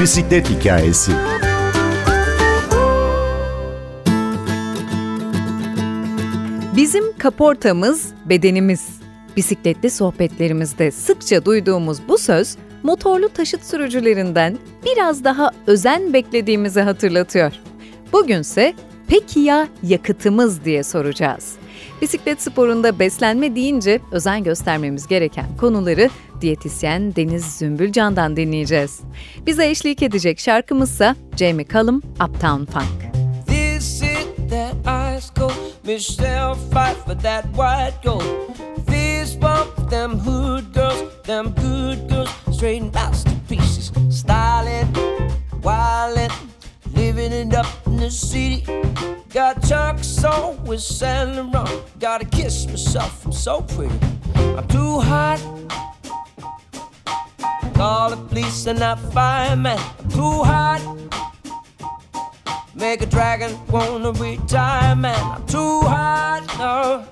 Bisiklet hikayesi. Bizim kaportamız bedenimiz. Bisikletli sohbetlerimizde sıkça duyduğumuz bu söz motorlu taşıt sürücülerinden biraz daha özen beklediğimizi hatırlatıyor. Bugünse peki ya yakıtımız diye soracağız. Bisiklet sporunda beslenme deyince özen göstermemiz gereken konuları diyetisyen Deniz Zümbülcan'dan dinleyeceğiz. Bize eşlik edecek şarkımızsa Jamie Cullum Uptown Funk. This it that fight for that white gold Fist bump them hood girls Them good girls straighten masterpieces Styling, wildin' Living it up in the city Got Chuck's on with Saint Laurent. Gotta kiss myself, I'm so pretty. I'm too hot. Call the police and that fireman. I'm too hot. Make a dragon wanna retire, man. I'm too hot. No.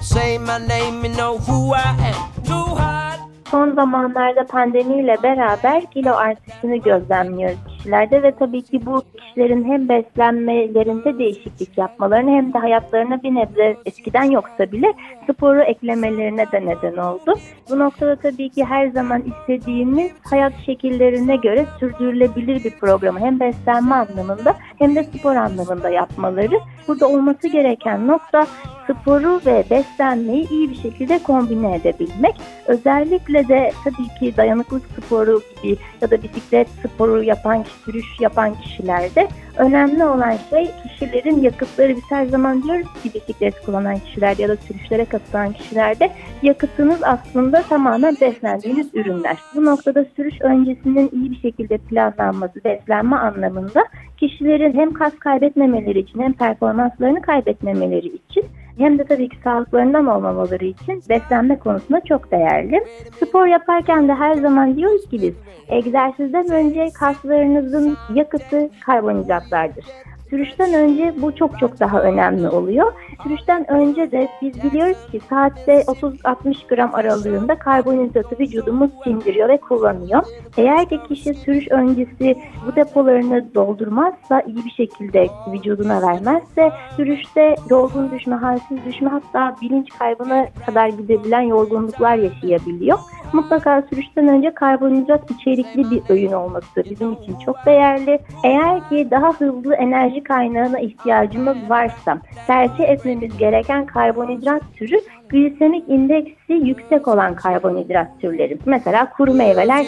Say my name, you know who I am. Too hot. Son zamanlarda pandemiyle beraber kilo artışını gözlemliyoruz kişilerde ve tabii ki bu kişilerin hem beslenmelerinde değişiklik yapmalarını hem de hayatlarına bir nebze eskiden yoksa bile sporu eklemelerine de neden oldu. Bu noktada tabii ki her zaman istediğimiz hayat şekillerine göre sürdürülebilir bir programı hem beslenme anlamında hem de spor anlamında yapmaları. Burada olması gereken nokta sporu ve beslenmeyi iyi bir şekilde kombine edebilmek. Özellikle de tabii ki dayanıklık sporu gibi ya da bisiklet sporu yapan, sürüş yapan kişilerde önemli olan şey kişilerin yakıtları. Biz her zaman diyoruz ki bisiklet kullanan kişilerde ya da sürüşlere katılan kişilerde yakıtınız aslında tamamen beslendiğiniz ürünler. Bu noktada sürüş öncesinin iyi bir şekilde planlanması, beslenme anlamında kişilerin hem kas kaybetmemeleri için hem performanslarını kaybetmemeleri için hem de tabii ki sağlıklarından olmamaları için beslenme konusunda çok değerli. Spor yaparken de her zaman diyoruz ki biz egzersizden önce kaslarınızın yakıtı karbonhidratlardır. Sürüşten önce bu çok çok daha önemli oluyor. Sürüşten önce de biz biliyoruz ki saatte 30-60 gram aralığında karbonhidratı vücudumuz sindiriyor ve kullanıyor. Eğer ki kişi sürüş öncesi bu depolarını doldurmazsa, iyi bir şekilde vücuduna vermezse sürüşte yorgun düşme, halsiz düşme hatta bilinç kaybına kadar gidebilen yorgunluklar yaşayabiliyor. Mutlaka sürüşten önce karbonhidrat içerikli bir öğün olması bizim için çok değerli. Eğer ki daha hızlı enerji kaynağına ihtiyacımız varsa tercih etmemiz gereken karbonhidrat türü glisemik indeksi yüksek olan karbonhidrat türleri. Mesela kuru meyveler.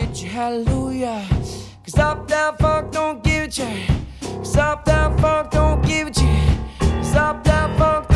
Don't give it Stop that funk, don't give it Stop that funk,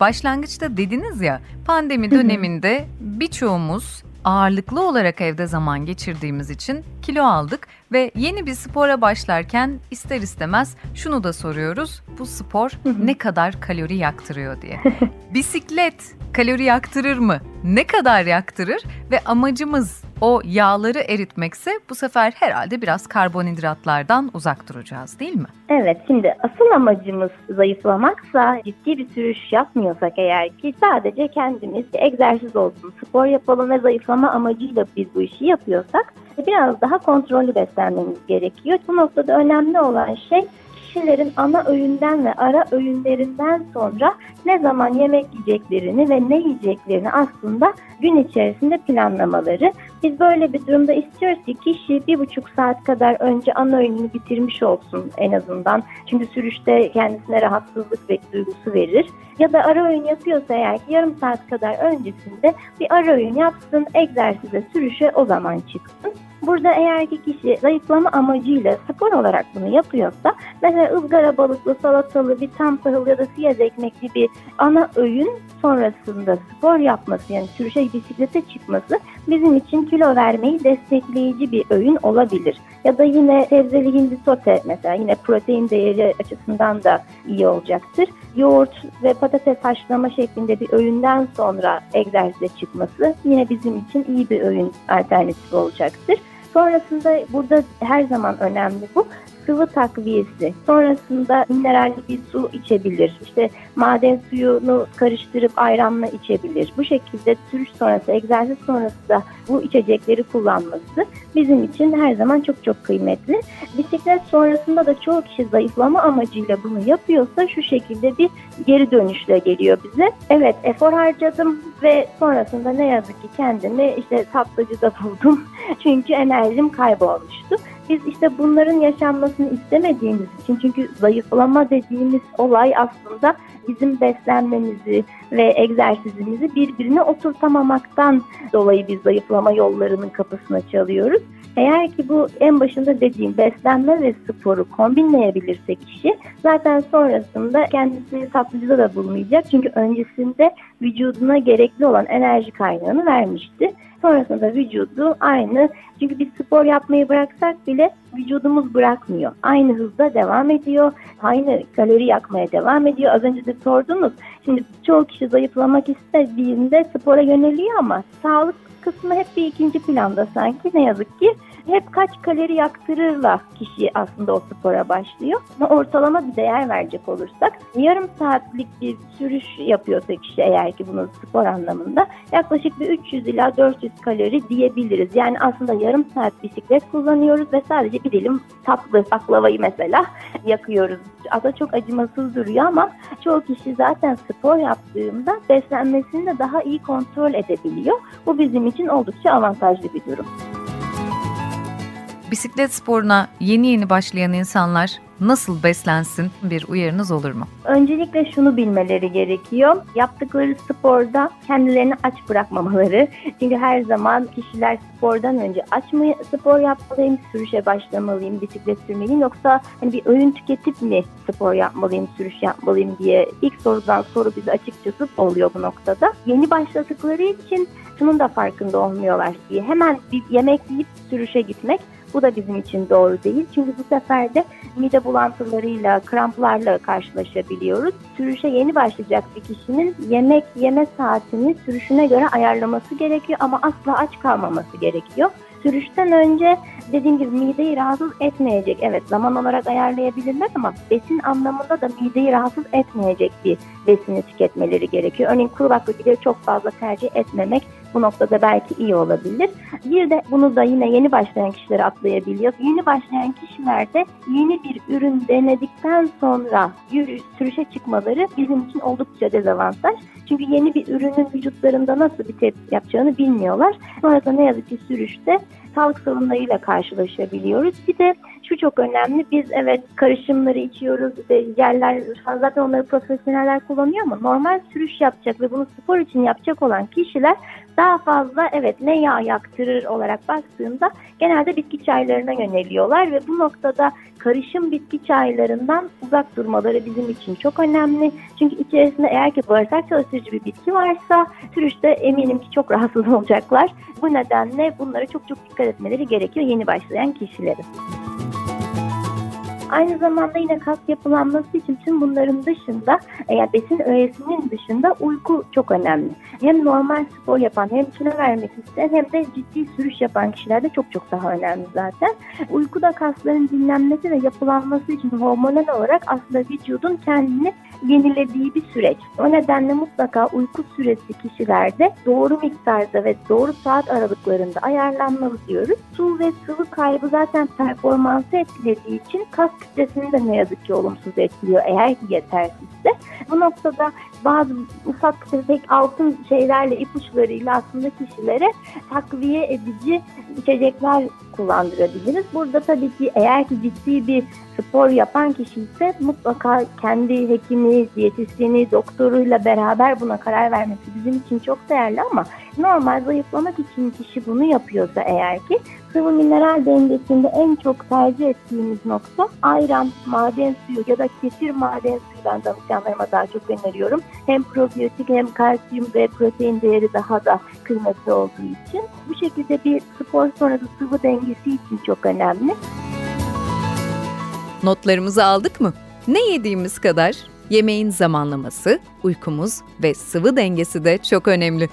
Başlangıçta dediniz ya pandemi döneminde birçoğumuz ağırlıklı olarak evde zaman geçirdiğimiz için kilo aldık ve yeni bir spora başlarken ister istemez şunu da soruyoruz. Bu spor ne kadar kalori yaktırıyor diye. Bisiklet kalori yaktırır mı? Ne kadar yaktırır? Ve amacımız o yağları eritmekse bu sefer herhalde biraz karbonhidratlardan uzak duracağız değil mi? Evet şimdi asıl amacımız zayıflamaksa ciddi bir sürüş yapmıyorsak eğer ki sadece kendimiz egzersiz olsun, spor yapalım ve zayıflama amacıyla biz bu işi yapıyorsak biraz daha kontrollü beslenmemiz gerekiyor. Bu noktada önemli olan şey kişilerin ana öğünden ve ara öğünlerinden sonra ne zaman yemek yiyeceklerini ve ne yiyeceklerini aslında gün içerisinde planlamaları. Biz böyle bir durumda istiyoruz ki kişi bir buçuk saat kadar önce ana öğününü bitirmiş olsun en azından. Çünkü sürüşte kendisine rahatsızlık ve duygusu verir. Ya da ara öğün yapıyorsa eğer ki yarım saat kadar öncesinde bir ara öğün yapsın, egzersize, sürüşe o zaman çıksın. Burada eğer ki kişi zayıflama amacıyla spor olarak bunu yapıyorsa mesela ızgara balıklı, salatalı, bir tam tahıl ya da siyaz ekmekli bir ana öğün sonrasında spor yapması yani sürüşe bisiklete çıkması bizim için kilo vermeyi destekleyici bir öğün olabilir. Ya da yine sebzeli hindi sote mesela yine protein değeri açısından da iyi olacaktır. Yoğurt ve patates haşlama şeklinde bir öğünden sonra egzersize çıkması yine bizim için iyi bir öğün alternatifi olacaktır. Sonrasında burada her zaman önemli bu sıvı takviyesi. Sonrasında mineralli bir su içebilir. İşte maden suyunu karıştırıp ayranla içebilir. Bu şekilde sürüş sonrası, egzersiz sonrası da bu içecekleri kullanması bizim için her zaman çok çok kıymetli. Bisiklet sonrasında da çoğu kişi zayıflama amacıyla bunu yapıyorsa şu şekilde bir geri dönüşle geliyor bize. Evet efor harcadım ve sonrasında ne yazık ki kendimi işte tatlıcıda buldum. Çünkü enerjim kaybolmuştu. Biz işte bunların yaşanmasını istemediğimiz için çünkü zayıflama dediğimiz olay aslında bizim beslenmemizi ve egzersizimizi birbirine oturtamamaktan dolayı biz zayıflama yollarının kapısına çalıyoruz. Eğer ki bu en başında dediğim beslenme ve sporu kombinleyebilirse kişi zaten sonrasında kendisi tatlıcıda da bulmayacak. Çünkü öncesinde vücuduna gerekli olan enerji kaynağını vermişti. Sonrasında vücudu aynı çünkü biz spor yapmayı bıraksak bile vücudumuz bırakmıyor. Aynı hızda devam ediyor. Aynı kalori yakmaya devam ediyor. Az önce de sordunuz. Şimdi çoğu kişi zayıflamak istediğinde spora yöneliyor ama sağlık kısmı hep bir ikinci planda sanki ne yazık ki hep kaç kalori yaktırırla kişi aslında o spora başlıyor. Ama ortalama bir değer verecek olursak yarım saatlik bir sürüş yapıyorsa kişi eğer ki bunu spor anlamında yaklaşık bir 300 ila 400 kalori diyebiliriz. Yani aslında yarım saat bisiklet kullanıyoruz ve sadece bir dilim tatlı baklavayı mesela yakıyoruz. Aslında çok acımasız duruyor ama çoğu kişi zaten spor yaptığında beslenmesini de daha iyi kontrol edebiliyor. Bu bizim için oldukça avantajlı bir durum bisiklet sporuna yeni yeni başlayan insanlar nasıl beslensin bir uyarınız olur mu? Öncelikle şunu bilmeleri gerekiyor. Yaptıkları sporda kendilerini aç bırakmamaları. Çünkü her zaman kişiler spordan önce aç mı spor yapmalıyım, sürüşe başlamalıyım, bisiklet sürmeliyim yoksa hani bir öğün tüketip mi spor yapmalıyım, sürüş yapmalıyım diye ilk sorudan soru bize açıkçası oluyor bu noktada. Yeni başladıkları için şunun da farkında olmuyorlar diye hemen bir yemek yiyip sürüşe gitmek bu da bizim için doğru değil. Çünkü bu sefer de mide bulantılarıyla, kramplarla karşılaşabiliyoruz. Sürüşe yeni başlayacak bir kişinin yemek yeme saatini sürüşüne göre ayarlaması gerekiyor ama asla aç kalmaması gerekiyor. Sürüşten önce dediğim gibi mideyi rahatsız etmeyecek. Evet zaman olarak ayarlayabilirler ama besin anlamında da mideyi rahatsız etmeyecek bir besini tüketmeleri gerekiyor. Örneğin kuru baklagilleri çok fazla tercih etmemek bu noktada belki iyi olabilir. Bir de bunu da yine yeni başlayan kişilere atlayabiliyor. Yeni başlayan kişilerde yeni bir ürün denedikten sonra yürüyüş, sürüşe çıkmaları bizim için oldukça dezavantaj. Çünkü yeni bir ürünün vücutlarında nasıl bir tepki yapacağını bilmiyorlar. Sonrasında ne yazık ki sürüşte sağlık sorunlarıyla karşılaşabiliyoruz. Bir de şu çok önemli. Biz evet karışımları içiyoruz. Yerler zaten onları profesyoneller kullanıyor ama normal sürüş yapacak ve bunu spor için yapacak olan kişiler daha fazla evet ne yağ yaktırır olarak baktığında genelde bitki çaylarına yöneliyorlar ve bu noktada karışım bitki çaylarından uzak durmaları bizim için çok önemli. Çünkü içerisinde eğer ki bağırsak çalıştırıcı bir bitki varsa sürüşte eminim ki çok rahatsız olacaklar. Bu nedenle bunlara çok çok dikkat etmeleri gerekiyor yeni başlayan kişilerin. Aynı zamanda yine kas yapılanması için tüm bunların dışında eğer besin öğesinin dışında uyku çok önemli. Hem normal spor yapan hem kilo vermek isteyen hem de ciddi sürüş yapan kişilerde çok çok daha önemli zaten. Uyku da kasların dinlenmesi ve yapılanması için hormonal olarak aslında vücudun kendini yenilediği bir süreç. O nedenle mutlaka uyku süresi kişilerde doğru miktarda ve doğru saat aralıklarında ayarlanmalı diyoruz. Su ve sıvı kaybı zaten performansı etkilediği için kas kütlesini de ne yazık ki olumsuz etkiliyor eğer ki yetersizse. Bu noktada bazı ufak tefek altın şeylerle ipuçlarıyla aslında kişilere takviye edici içecekler kullandırabiliriz. Burada tabii ki eğer ki ciddi bir spor yapan kişi ise mutlaka kendi hekimi, diyetisyeni, doktoruyla beraber buna karar vermesi bizim için çok değerli ama normal zayıflamak için kişi bunu yapıyorsa eğer ki sıvı mineral dengesinde en çok tercih ettiğimiz nokta ayran, maden suyu ya da kefir maden suyu ben danışanlarıma daha çok öneriyorum. Hem probiyotik hem kalsiyum ve protein değeri daha da kıymetli olduğu için bu şekilde bir spor sonrası sıvı dengesi için çok önemli. Notlarımızı aldık mı? Ne yediğimiz kadar yemeğin zamanlaması, uykumuz ve sıvı dengesi de çok önemli.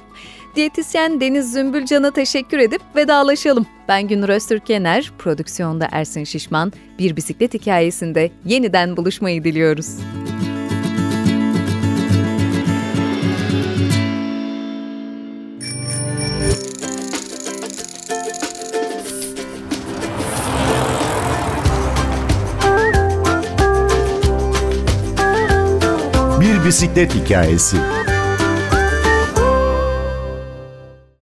Diyetisyen Deniz Zümbülcan'a teşekkür edip vedalaşalım. Ben Günür Öztürkener, prodüksiyonda Ersin Şişman, bir bisiklet hikayesinde yeniden buluşmayı diliyoruz. Bir bisiklet hikayesi.